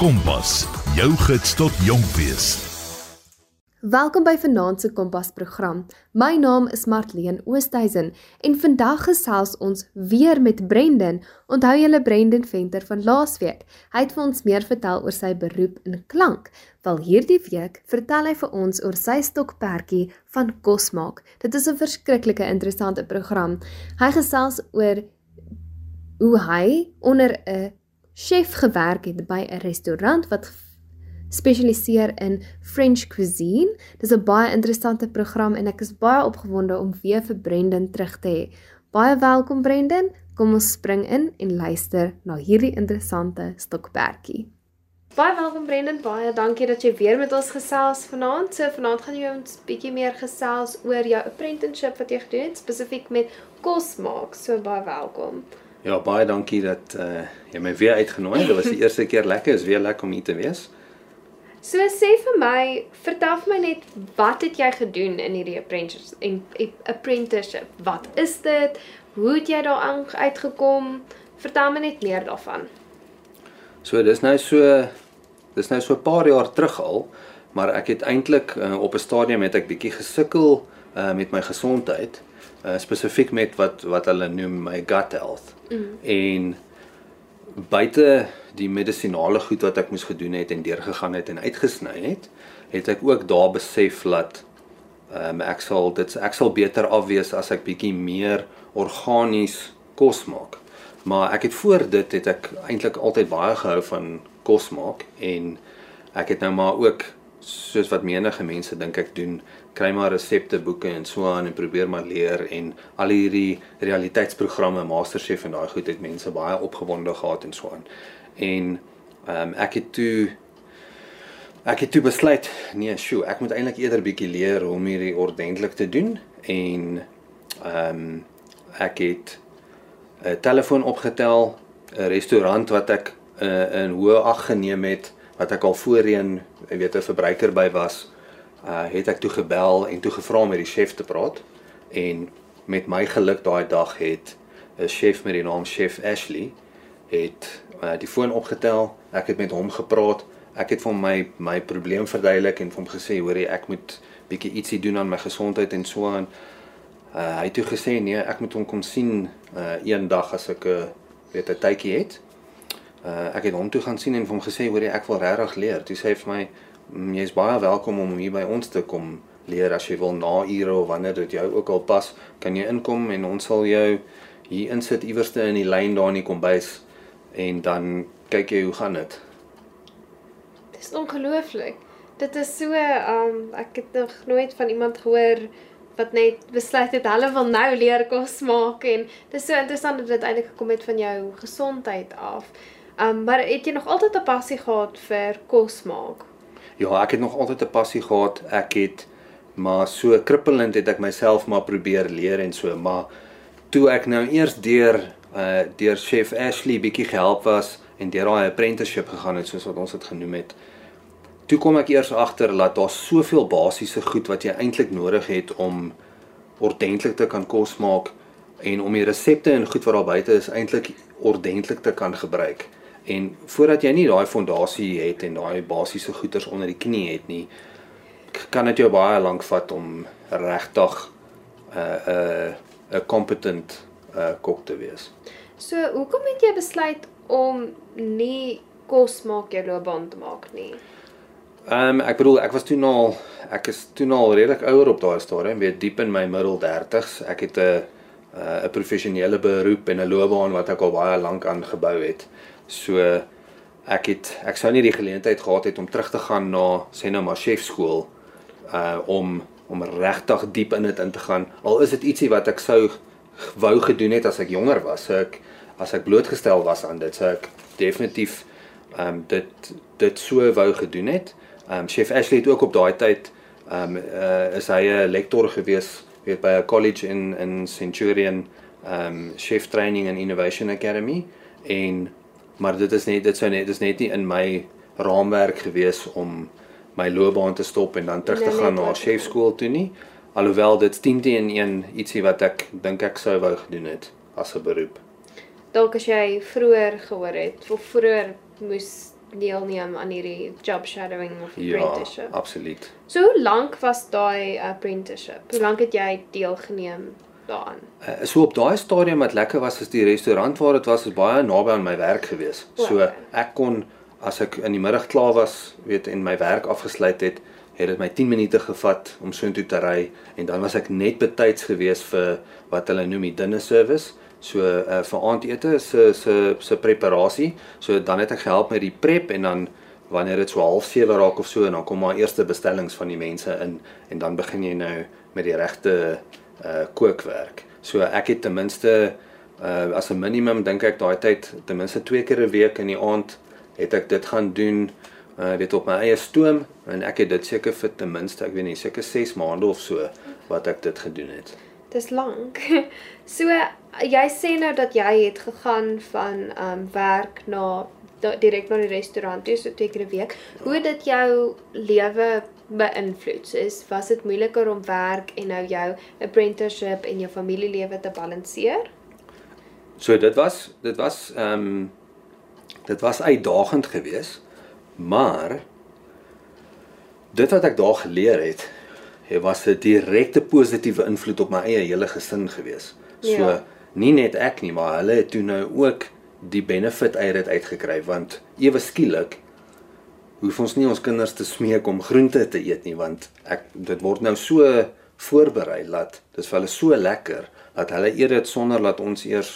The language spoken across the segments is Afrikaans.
Kompas, jou gids tot jonk wees. Welkom by Vanaand se Kompas program. My naam is Martleen Oosthuizen en vandag gesels ons weer met Brendan. Onthou julle Brendan Venter van laasweek. Hy het vir ons meer vertel oor sy beroep in klank. Wel hierdie week vertel hy vir ons oor sy stokperdjie van kosmaak. Dit is 'n verskriklike interessante program. Hy gesels oor hoe hy onder 'n chef gewerk het by 'n restaurant wat spesialiseer in French cuisine. Dis 'n baie interessante program en ek is baie opgewonde om weer vir Brendan terug te hê. Baie welkom Brendan. Kom ons spring in en luister na hierdie interessante stokperdjie. Baie welkom Brendan. Baie dankie dat jy weer met ons gesels vanaand. So vanaand gaan jy ons bietjie meer gesels oor jou apprenticeship wat jy gedoen het spesifiek met kos maak. So baie welkom. Ja, baie dankie dat uh jy my weer uitgenooi. Dit was die eerste keer lekker. Is weer lekker om hier te wees. So sê vir my, vertel vir my net wat het jy gedoen in hierdie apprenticeship en apprenticeship? Wat is dit? Hoe het jy daaraan uitgekom? Vertel my net meer daarvan. So dis nou so dis nou so 'n paar jaar terug al, maar ek het eintlik uh, op 'n stadium het ek bietjie gesukkel uh met my gesondheid uh, spesifiek met wat wat hulle noem my gut health. Mm. En buite die medisinale goed wat ek moes gedoen het en deurgegaan het en uitgesny het, het ek ook daar besef dat ehm um, ek sal dit ek sal beter afwees as ek bietjie meer organies kos maak. Maar ek het voor dit het ek eintlik altyd baie gehou van kos maak en ek het nou maar ook soos wat menige mense dink ek doen, kry maar resepteboeke en so aan en probeer maar leer en al hierdie realiteitsprogramme, MasterChef en daai goed het mense baie opgewonde gehad en so aan. En ehm um, ek het toe ek het toe besluit, nee, sjoe, ek moet eintlik eerder bietjie leer hoe om hierdie ordentlik te doen en ehm um, ek het 'n telefoon opgetel, 'n restaurant wat ek uh, in hoë ag geneem het wat ek al voorheen, jy weet, 'n verbruiker by was, uh het ek toe gebel en toe gevra om met die chef te praat en met my geluk daai dag het 'n chef met die naam Chef Ashley het uh, die foon opgetel. Ek het met hom gepraat. Ek het vir my my probleem verduidelik en vir hom gesê, "Hoerie, ek moet bietjie ietsie doen aan my gesondheid en so aan." Uh hy het toe gesê, "Nee, ek moet hom kom sien uh eendag as ek 'n uh, weet 'n tydjie het." uh, ek het hom toe gaan sien en vir hom gesê hoor jy ek wil regtig leer. Toe sê hy vir my jy's baie welkom om hier by ons te kom leer as jy wil na ure of wanneer dit jou ook al pas, kan jy inkom en ons sal jou hier insit iewerste in die lyn daar in die kombuis en dan kyk jy hoe gaan dit. Dis ongelooflik. Dit is so um ek het nog nooit van iemand gehoor wat net besluit het hulle wil nou leer kos maak en dis so interessant dat dit eintlik gekom het van jou gesondheid af. Um maar het jy nog altyd 'n passie gehad vir kos maak? Ja, ek het nog altyd 'n passie gehad. Ek het maar so krippelend het ek myself maar probeer leer en so, maar toe ek nou eers deur uh deur chef Ashley bietjie gehelp was en deur daai apprenticeship gegaan het soos wat ons dit genoem het. Toe kom ek eers agter dat daar soveel basiese goed wat jy eintlik nodig het om ordentlik te kan kos maak en om die resepte en goed wat daar buite is eintlik ordentlik te kan gebruik. En voordat jy nie daai fondasie het en daai basiese goeders onder die knie het nie, kan dit jou baie lank vat om regtig 'n uh, 'n uh, 'n competent uh, kok te wees. So, hoekom het jy besluit om nie kos maak jou loopbaan te maak nie? Ehm um, ek bedoel ek was toe al ek is toe al redelik ouer op daai stadium, weer diep in my middel 30s. Ek het 'n 'n professionele beroep en 'n loopbaan wat ek al baie lank aangebou het. So ek het ek sou nie die geleentheid gehad het om terug te gaan na sê nou maar chef skool uh om om regtig diep in dit in te gaan. Al is dit ietsie wat ek sou wou gedoen het as ek jonger was. So ek as ek blootgestel was aan dit, sou ek definitief um dit dit so wou gedoen het. Um chef Ashley het ook op daai tyd um uh is hy 'n lektor gewees weet by 'n college in in Centurion um chef training and innovation academy en maar dit is net dit sou net dit is net nie in my raamwerk gewees om my loopbaan te stop en dan terug nee, te gaan nee, na chef skool toe nie alhoewel dit 10 teen 1 ietsie wat ek dink ek sou wou gedoen het as 'n beroep dalk as jy vroeër gehoor het of vroeër moes deelneem aan hierdie job shadowing of Ja, apprenticeship. absoluut. So hoe lank was daai apprenticeship? Hoe lank het jy deelgeneem daaraan? Uh, so op daai stadium wat lekker was is die restaurant waar dit was is baie naby aan my werk gewees. O, So okay. ek kon as ek in die middag klaar was, weet en my werk afgesluit het, het dit my 10 minute gevat om soontoe te ry en dan was ek net betyds gewees vir wat hulle noem die dinner service. So uh, vir aandete se se se preparasie. So dan het ek gehelp met die prep en dan wanneer dit so 07:30 raak of so en dan kom maar eerste bestellings van die mense in en dan begin jy nou met die regte uh kookwerk. So ek het ten minste uh as 'n minimum dink ek daai tyd ten minste twee keer 'n week in die aand het ek dit gaan doen uh weet op my eie stoom en ek het dit seker vir ten minste ek weet nie seker 6 maande of so wat ek dit gedoen het. Dis lank. So jy sê nou dat jy het gegaan van um werk na direk na die restaurant toe so twee keer 'n week. Hoe dit jou lewe beïnvloed? So is was dit moeiliker om werk en nou jou apprenticeship en jou familielewe te balanseer? So dit was dit was ehm um, dit was uitdagend geweest, maar dit wat ek daar geleer het, het was 'n direkte positiewe invloed op my eie hele gesin geweest. So Ja. nie net ek nie, maar hulle het toe nou ook die benefit uit dit uitgekry want ewe skielik hoef ons nie ons kinders te smeek om groente te eet nie want ek dit word nou so voorberei dat dit vir hulle so lekker dat hulle eet dit sonder dat ons eers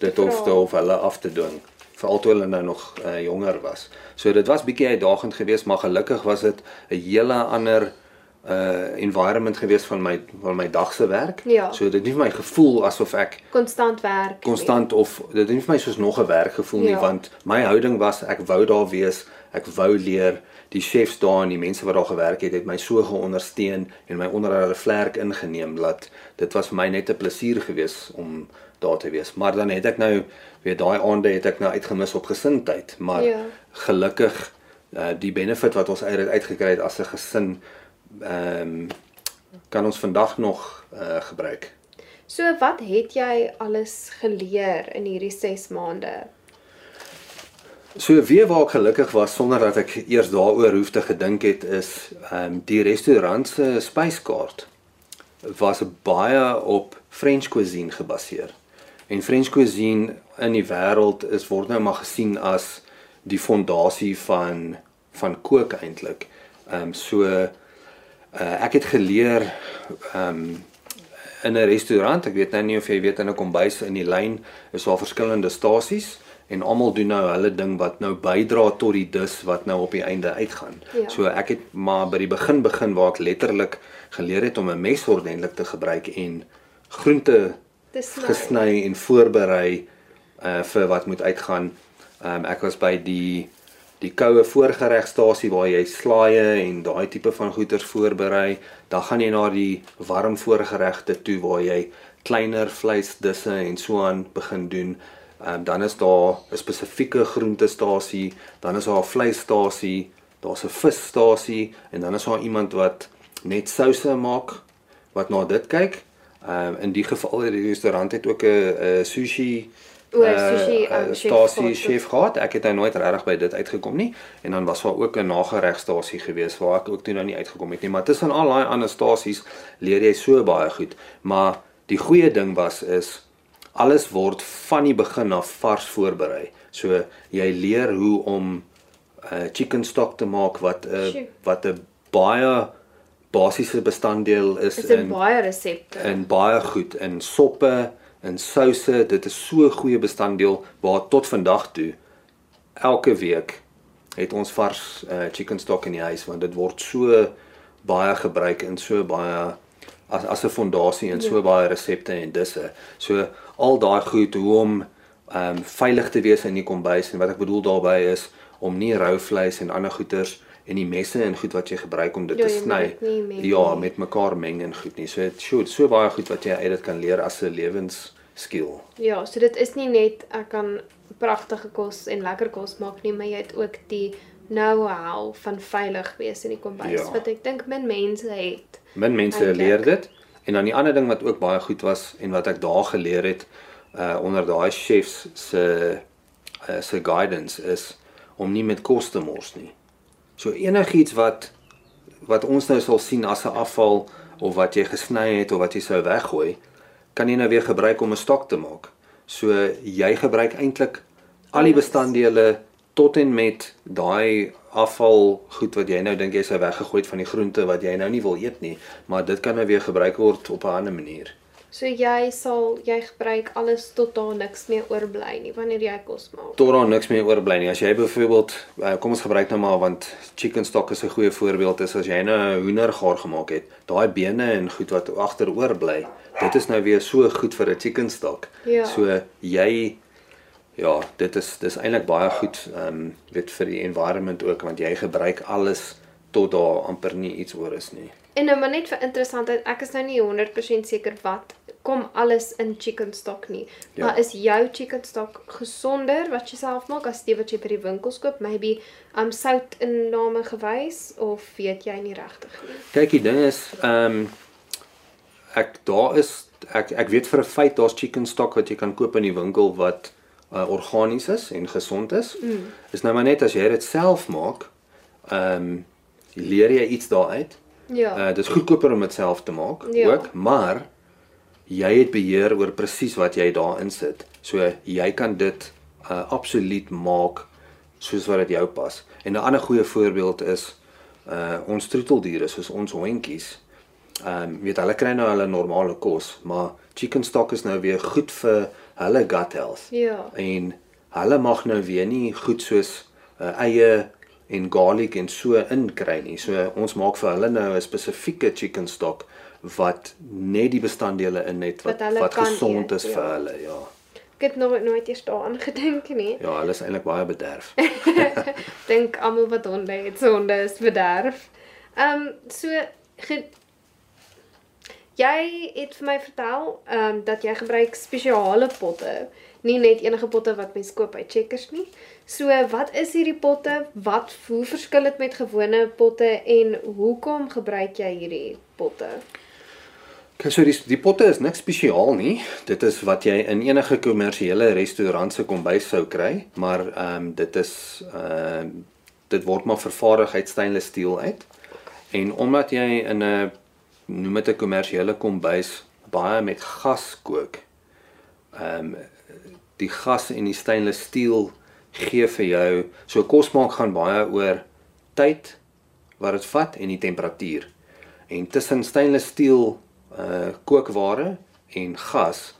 dit hoef vra. te of hulle af te dwing veral toe hulle nou nog uh, jonger was. So dit was bietjie uitdagend geweest, maar gelukkig was dit 'n hele ander uh environment geweest van my van my dag se werk. Ja. So dit het nie vir my gevoel asof ek Konstant werk. konstant of dit het nie vir my soos nog 'n werk gevoel nie Ja. want my houding was ek wou daar wees, ek wou leer. Die chefs daar en die mense wat daar gewerk het, het my so geondersteun en my onder hulle vlerk ingeneem dat dit was vir my net 'n plesier gewees om daar te wees. Maar dan het ek nou weet daai aande het ek nou uitgemis op gesindheid, maar Ja. gelukkig uh, die benefit wat ons uit uitgekry het as 'n gesin ehm kan ons vandag nog uh, gebruik. So wat het jy alles geleer in hierdie 6 maande? So weer waar ek gelukkig was sonder dat ek eers daaroor hoef te gedink het is ehm um, die restaurant se spyskaart was baie op French cuisine gebaseer. En French cuisine in die wêreld is word nou maar gesien as die fondasie van van kook eintlik. Ehm um, so uh, ek het geleer ehm um, in 'n restaurant, ek weet nou nie of jy weet in 'n kombuis in die lyn is daar verskillende stasies en almal doen nou hulle ding wat nou bydra tot die dis wat nou op die einde uitgaan. Ja. So ek het maar by die begin begin waar ek letterlik geleer het om 'n mes ordentlik te gebruik en groente gesny en voorberei uh vir wat moet uitgaan. Ehm um, ek was by die die koue voorgeregstasie waar jy slaaie en daai tipe van goeders voorberei. Dan gaan jy na die warm voorgeregte toe waar jy kleiner vleisdisse en so aan begin doen. Ehm dan is daar 'n spesifieke groentestasie, dan is daar 'n vleisstasie, daar's 'n visstasie en dan is daar iemand wat net souse maak wat na dit kyk. Ehm um, in die geval het die restaurant het ook 'n sushi O, eh, sushi, um, chef stasie gehad. chef gehad. Ek het nou nooit regtig by dit uitgekom nie. En dan was daar ook 'n nageregstasie gewees waar ek ook toe nou nie uitgekom het nie. Maar tussen al daai ander stasies leer jy so baie goed. Maar die goeie ding was is alles word van die begin af vars voorberei. So jy leer hoe om 'n uh, chicken stock te maak wat 'n uh, wat 'n baie basiese bestanddeel is, Is in baie resepte. in baie goed in soppe, in souse. Dit is so 'n goeie bestanddeel waar tot vandag toe elke week het ons vars uh, chicken stock in die huis want dit word so baie gebruik in so baie as as 'n fondasie in so baie resepte en disse. So al daai goed hoe om ehm um, veilig te wees in die kombuis en wat ek bedoel daarmee is om nie rou vleis en ander goeters en die messe en goed wat jy gebruik om dit Ja, te moet sny. Ja, met mekaar meng en goed nie. So dit so so baie goed wat jy uit dit kan leer as 'n lewensskill. Ja, so dit is nie net ek kan pragtige kos en lekker kos maak nie, maar jy het ook die know-how van veilig wees in die kombuis Ja. wat ek dink min mense het. Min mense Eintlik. leer dit. En dan die ander ding wat ook baie goed was en wat ek daar geleer het uh onder daai chefs se uh, se guidance is om nie met kos te mors nie. So enigiets wat wat ons nou sal sien as 'n afval of wat jy gesny het of wat jy sou weggooi, kan jy nou weer gebruik om 'n stok te maak. So jy gebruik eintlik al die bestanddele tot en met daai afval goed wat jy nou dink jy sou weggegooi het van die groente wat jy nou nie wil eet nie, maar dit kan nou weer gebruik word op 'n ander manier. So jy sal jy gebruik alles tot daar niks meer oorbly nie wanneer jy kos maak. Tot daar niks meer oorbly nie. As jy byvoorbeeld uh, kom ons gebruik nou maar want chicken stock is 'n goeie voorbeeld is as jy nou 'n hoendergaar gemaak het, daai bene en goed wat agter oorbly, dit is nou weer so goed vir 'n chicken stock. Ja. So jy ja, dit is dis eintlik baie goed ehm um, weet vir die environment ook want jy gebruik alles tot daar amper nie iets oor is nie. En nou maar net vir interessantheid, ek is nou nie 100% seker wat kom alles in chicken stock nie. Ja. Maar is jou chicken stock gesonder wat jy self maak as die wat jy by die winkels koop? Maybe um sout inname gewys of weet jy nie regtig nie? Kyk, die ding is ehm um, ek daar is ek ek weet vir 'n feit daar's chicken stock wat jy kan koop in die winkel wat uh, organies is en gesond is. Mm. Is nou maar net as jy dit self maak, ehm um, leer jy iets daaruit. Ja. Uh dis goedkoper om dit self te maak Ja. ook, maar jy het beheer oor presies wat jy daarin sit. So jy kan dit uh absoluut maak soos wat dit jou pas. En 'n ander goeie voorbeeld is uh ons troeteldiere soos ons hondjies. Ehm um, weet hulle kry nou hulle normale kos, maar chicken stock is nou weer goed vir hulle gut health. Ja. En hulle mag nou weer nie goed soos uh, eie en garlic en so inkry nie. So ons maak vir hulle nou 'n spesifieke chicken stock wat net die bestanddele in het wat Wat wat gesond eet, is vir ja. hulle, ja. Ek het nog nooit eers daaraan gedink nie. Ja, hulle is eintlik baie bederf. Dink almal wat honde het, so honde is bederf. Ehm um, so jy het vir my vertel ehm um, dat jy gebruik spesiale potte, nie net enige potte wat mens koop by Checkers nie. So wat is hierdie potte? Wat hoe verskil dit met gewone potte en hoekom gebruik jy hierdie potte? Kyk, so die die potte is niks spesiaal nie. Dit is wat jy in enige kommersiële restaurant se kombuis sou kry, maar ehm um, dit is ehm uh, dit word maar vervaardig uit stainless steel uit. En omdat jy in 'n noem dit 'n kommersiële kombuis baie met gas kook. Ehm um, die gas en die stainless steel gee vir jou so kos maak gaan baie oor tyd wat dit vat en die temperatuur. En tussen stainless steel uh kookware en gas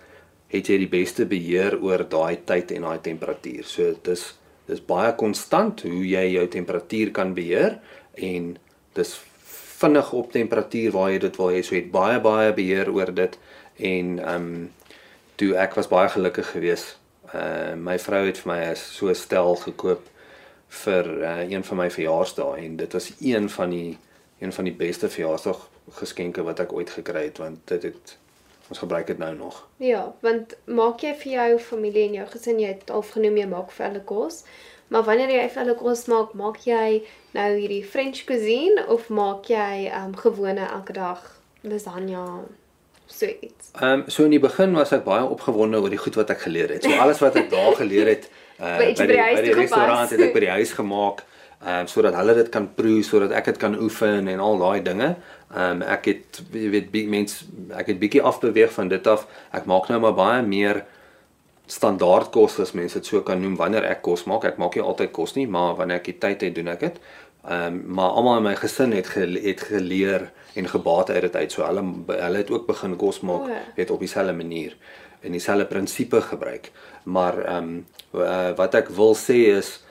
het jy die beste beheer oor daai tyd en daai temperatuur. So dis dis baie konstant hoe jy jou temperatuur kan beheer en dis vinnig op temperatuur waar jy dit wil hê. So jy het baie baie beheer oor dit en ehm um, toe ek was baie gelukkig geweest. Uh my vrou het vir my so 'n stel gekoop vir uh, een van my verjaarsdae en dit was een van die een van die beste verjaarsdag geskenke wat ek ooit gekry het want dit het ons gebruik dit nou nog. Ja, want maak jy vir jou familie en jou gesin, jy het al genoem jy maak vir hulle kos, maar wanneer jy vir hulle kos maak, maak jy nou hierdie French cuisine of maak jy um gewone elke dag lasagne so iets? Ehm um, so in die begin was ek baie opgewonde oor die goed wat ek geleer het. So alles wat ek daar geleer het uh, By by die by die toegepas. restaurant het ek by die huis gemaak ehm um, sodat hulle dit kan proe, sodat ek dit kan oefen en al daai dinge. Ehm um, ek het jy weet bi- mens ek het bietjie afbeweeg van dit af. Ek maak nou maar baie meer standaard kos as mense dit so kan noem wanneer ek kos maak. Ek maak nie altyd kos nie, maar wanneer ek die tyd het, doen ek dit. Ehm um, maar almal in my gesin het gele, het geleer en gebaat uit dit uit. So hulle hulle het ook begin kos maak O, ja. weet op dieselfde manier en dieselfde prinsipe gebruik. Maar ehm um, uh, wat ek wil sê is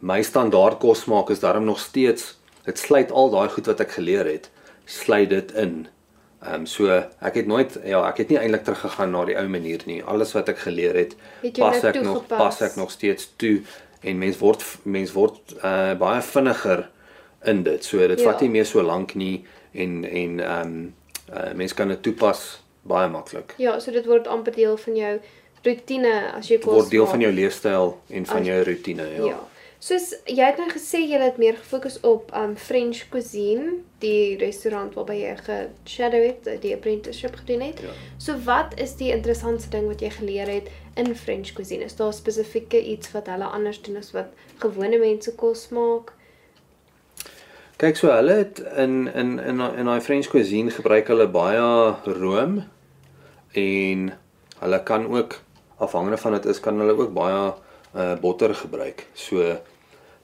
my standaard kos maak is daarom nog steeds dit sluit al daai goed wat ek geleer het, sluit dit in. Ehm um, so ek het nooit ja, ek het nie eintlik teruggegaan na die ou manier nie. Alles wat ek geleer het, Het jy pas nou ek nog toegepas? pas ek nog steeds toe en mens word mens word uh, baie vinniger in dit. So dit Ja. vat nie meer so lank nie en en ehm um, uh, mens kan dit toepas baie maklik. Ja, so dit word amper deel van jou rotine as jy kos Word deel maak. van jou leefstyl en van As- jou rotine, ja. Ja. Soos jy het nou gesê jy het meer gefokus op um French cuisine, die restaurant waarby jy geshadow het, die apprenticeship gedoen het. Ja. So wat is die interessantste ding wat jy geleer het in French cuisine? Is daar spesifieke iets wat hulle anders doen as wat gewone mense kos maak? Kyk so hulle het in in in in daai French cuisine gebruik hulle baie room en hulle kan ook afhangende van dit is kan hulle ook baie uh botter gebruik. So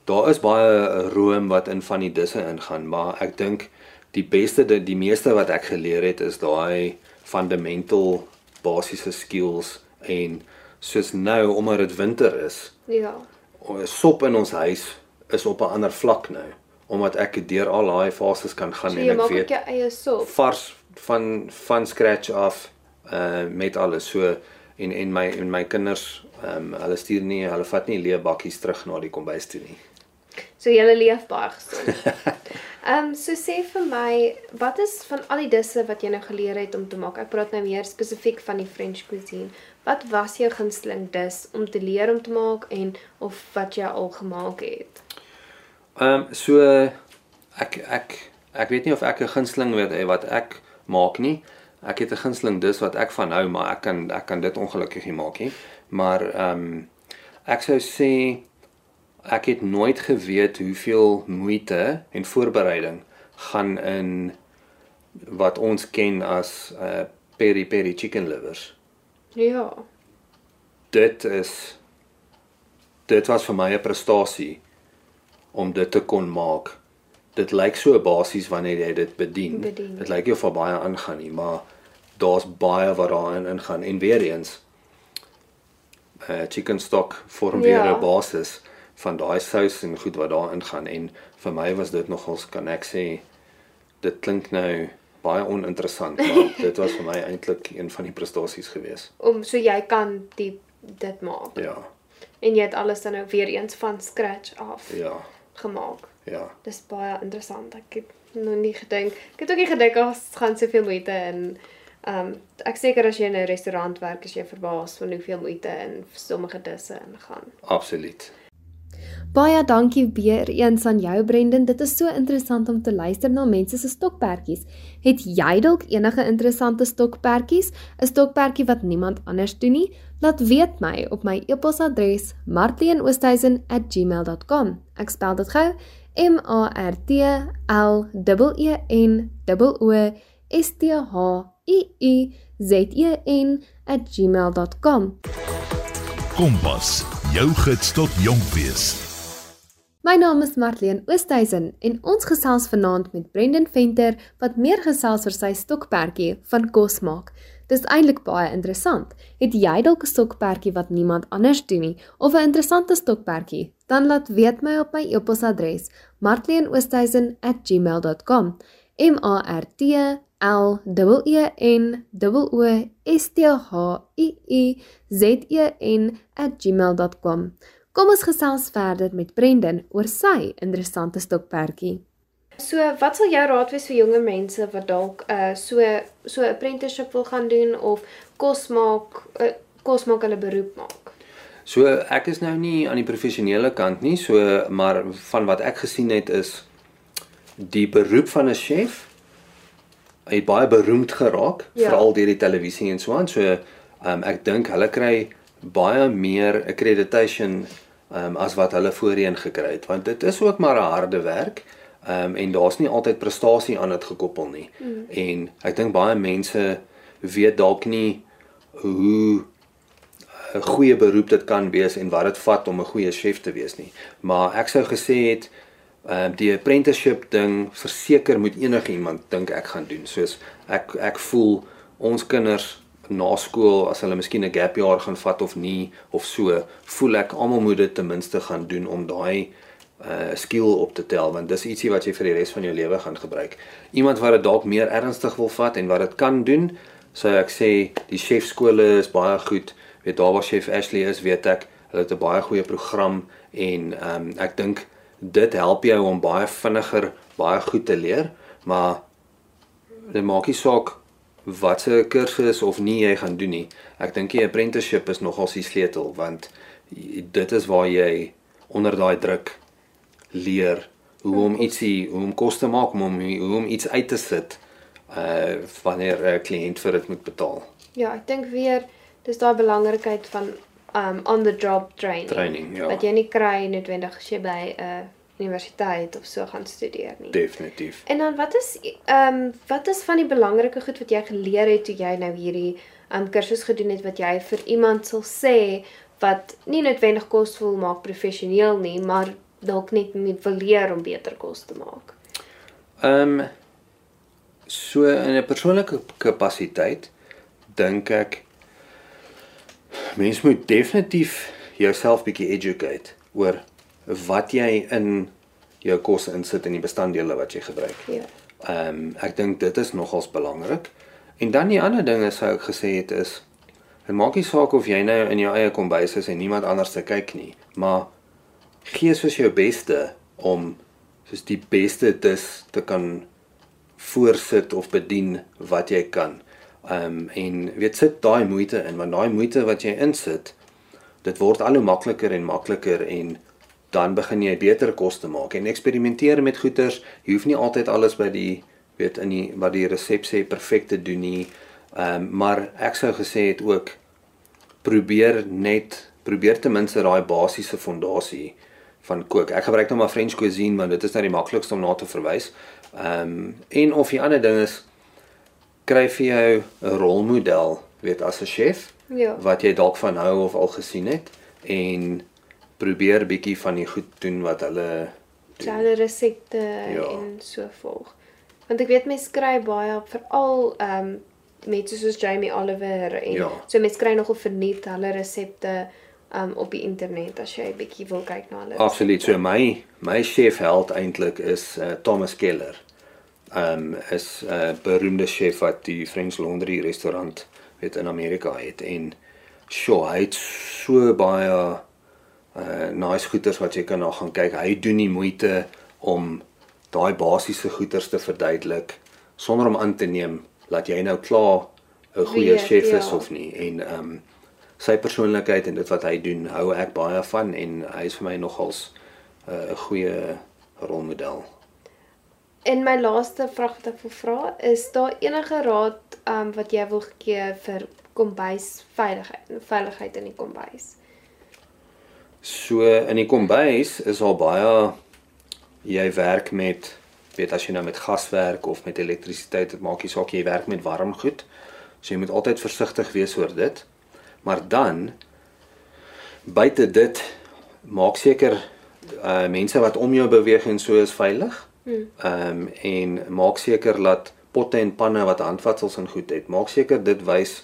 daar is baie room wat in van die disse ingaan, maar ek dink die beste die, die meeste wat ek geleer het is daai fundamental basiese skills en soos nou omdat dit winter is. Ja. Sop in ons huis is op 'n ander vlak nou omdat ek deur al daai fases kan gaan So en jy ek maak weet ook jou eie sop. vars van van scratch af uh met alles so en en my en my kinders ehm um, hulle stuur nie hulle vat nie leë bakkies terug na die kombuis toe nie. So jy leef baie gesond. Ehm um, so sê vir my, wat is van al die disse wat jy nou geleer het om te maak? Ek praat nou meer spesifiek van die French cuisine. Wat was jou gunsteling dis om te leer om te maak en of wat jy al gemaak het? Ehm um, so ek ek ek weet nie of ek 'n gunsteling weet eh, wat ek maak nie. Ek het 'n gunsteling dis wat ek van hou, maar ek kan ek kan dit ongelukkig nie maak nie. Maar ehm um, ek sou sê ek het nooit geweet hoeveel moeite en voorbereiding gaan in wat ons ken as uh peri peri chicken livers. Ja. Dit is dit was vir my 'n prestasie om dit te kon maak. Dit lyk so basies wanneer jy dit bedien. Bedien. Dit lyk of daar baie aangaan nie, maar daar's baie wat daarin ingaan en weer eens uh chicken stock vorm weer Ja. 'n basis van daai sous en goed wat daarin gaan en vir my was dit nogals kan ek sê dit klink nou baie oninteressant, maar dit was vir my eintlik een van die prestasies geweest. Om so jy kan die dit maak. Ja. En jy het alles dan nou weer eens van scratch af Ja. Gemaak. Ja. Dis baie interessant. Ek het nog nie gedink. Ek het ook nie gedink ons gaan soveel moeite in ehm um, ek seker as jy in 'n restaurant werk, is jy verbaas van hoeveel moeite in sommige disse ingaan. Absoluut. Baie dankie weer eens aan jou Brendan. Dit is so interessant om te luister na mense se stokperdjies. Het jy dalk enige interessante stokperdjies? 'n Stokperdjie wat niemand anders doen nie? Laat weet my op my e-posadres martleenoosthuizen@gmail.com. Ek spel dit gou: M A R T L E E N O S T H I U Z E N @gmail.com. Kompas, jou gids tot jonk wees. My naam is Marlene Oosthuizen en ons gesels vanaand met Brendan Venter wat meer gesels oor sy stokperdjie van kos maak. Dis eintlik baie interessant. Het jy dalk 'n stokperdjie wat niemand anders doen nie of 'n interessante stokperdjie? Dan laat weet my op my e-posadres martleenoosthuizen@gmail.com. M A R T L E E N O O S T H I U Z E N @gmail.com. Kom ons gesels verder met Brendan oor sy interessante stokperdjie. So, wat sal jou raad wees vir jonger mense wat dalk uh so so 'n apprenticeship wil gaan doen of kos maak uh, kos maak hulle beroep maak? So ek is nou nie aan die professionele kant nie, so maar van wat ek gesien het is die beroep van 'n chef het baie beroemd geraak, Ja. veral deur die televisie en so aan. So um, ek dink hulle kry baie meer accreditation um, as wat hulle voorheen gekry het, want dit is ook maar 'n harde werk. Um, en daar's nie altyd prestasie aan dit gekoppel nie. Mm. En ek dink baie mense weet dalk nie hoe 'n goeie beroep dit kan wees en wat dit vat om 'n goeie chef te wees nie. Maar ek sou gesê het ehm die apprenticeship ding verseker moet enige iemand dink ek gaan doen. Soos ek ek voel ons kinders na skool as hulle miskien 'n gap jaar gaan vat of nie of so, voel ek almal moet dit ten minste gaan doen om daai uh skill op te tel want dis ietsie wat jy vir die res van jou lewe gaan gebruik. Iemand wat dit dalk meer ernstig wil vat en wat dit kan doen, sou ek sê die chefskole is baie goed. Weet daar waar chef Ashley is, weet ek, hulle het 'n baie goeie program en ehm um, ek dink dit help jou om baie vinniger baie goed te leer, maar dit maak nie saak wat se kursus of nie jy gaan doen nie. Ek dink die apprenticeship is nogal die sleutel want dit is waar jy onder daai druk leer hoe om ietsie, hoe om kos te maak, om hoe om iets uit te sit uh wanneer 'n kliënt vir dit moet betaal. Ja, ek dink weer Dis daai belangrikheid van um on the job training. Training, ja. Wat jy nie kry noodwendig as jy by 'n universiteit of so gaan studeer nie. Definitief. En dan wat is ehm um, wat is van die belangrike goed wat jy geleer het toe jy nou hierdie um, kursus gedoen het wat jy vir iemand sal sê wat nie noodwendig kos wil maak professioneel nie, maar dalk net moet wil leer om beter kos te maak. Ehm um, so in 'n persoonlike kapasiteit dink ek mens moet definitief jouself bietjie educate oor wat jy in jou kos insit en die bestanddele wat jy gebruik. Ja. Ehm um, ek dink dit is nogals belangrik. En dan die ander ding is sou ek gesê het is dit maak nie saak of jy nou in jou eie kombuis is en niemand anders te kyk nie, maar gee soos jou beste om soos die beste dis te kan voorsit of bedien wat jy kan. Ehm um, en weet sit daai moeite in, want daai moeite wat jy insit, dit word al hoe makliker en makliker en dan begin jy beter kos te maak en eksperimenteer met goeders. Jy hoef nie altyd alles by die weet in die wat die resep sê perfek te doen nie. Ehm um, maar ek sou gesê het ook probeer net probeer ten minste daai basiese fondasie van kook. Ek gebruik nou maar French cuisine want dit is nou die maklikste om na te verwys. Ehm um, en of die ander ding is kry vir jou 'n rolmodel, weet as 'n chef Ja. wat jy dalk van hou of al gesien het en probeer bietjie van die goed doen wat hulle So hulle resepte Ja. en so volg. Want ek weet mense kry baie veral ehm um, mense soos Jamie Oliver en Ja. so mense kry nogal verniet hulle resepte um op die internet as jy 'n bietjie wil kyk na hulle. Absoluut. So my my chef held eintlik is uh, Thomas Keller. Um is 'n uh, beroemde chef wat die French Laundry restaurant weet in Amerika het en sure, hy het so baie uh nice goeders wat jy kan na gaan kyk. Hy doen die moeite om daai basiese goeders te verduidelik sonder om aan te neem dat jy nou klaar 'n goeie Weet, chef is ja. of nie en um sy persoonlikheid en dit wat hy doen hou ek baie van en hy is vir my nogals uh, 'n uh, goeie rolmodel. En my laaste vraag wat ek wil vra is daar enige raad um wat jy wil gee vir kombuis veiligheid, veiligheid in die kombuis? So in die kombuis is al baie jy werk met weet as jy nou met gas werk of met elektrisiteit, dit maak nie saak jy werk met warm goed. So jy moet altyd versigtig wees oor dit. Maar dan buite dit maak seker uh mense wat om jou beweeg en so is veilig. Ehm um, en maak seker dat potte en panne wat handvatsels en goed het, maak seker dit wys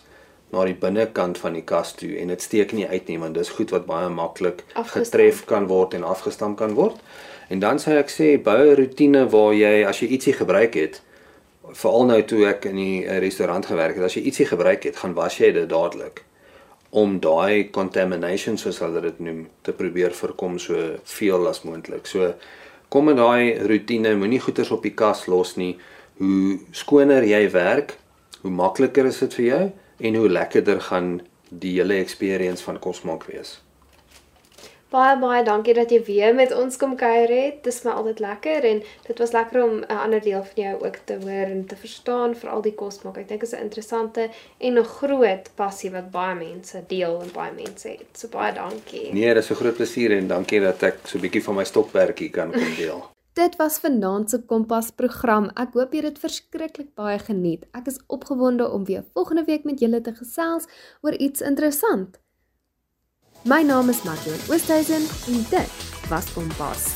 na die binnekant van die kas toe en dit steek nie uit nie want dis goed wat baie maklik getref kan word en afgestamp kan word. En dan sê ek sê bou 'n rotine waar jy as jy ietsie gebruik het, veral nou toe ek in die eh, restaurant gewerk het, as jy ietsie gebruik het, gaan was jy dit dadelik om daai contamination soos hulle dit noem te probeer voorkom so veel as moontlik. So kom met daai rotine, moenie goeders op die kas los nie. Hoe skoner jy werk, hoe makliker is dit vir jou en hoe lekkerder gaan die hele experience van kos maak wees. Baie baie dankie dat jy weer met ons kom kuier het. Dit is my altyd lekker en dit was lekker om 'n ander deel van jou ook te hoor en te verstaan vir al die kosmaak. Ek dink dit is 'n interessante en 'n groot passie wat baie mense deel en baie mense het. So baie dankie. Nee, dis 'n groot plesier en dankie dat ek so 'n bietjie van my stokperdjie kan kom deel. Dit was vanaand se Kompas program. Ek hoop jy het dit verskriklik baie geniet. Ek is opgewonde om weer volgende week met julle te gesels oor iets interessant. My naam is Marjorie Oosthuizen en dit was Kompas.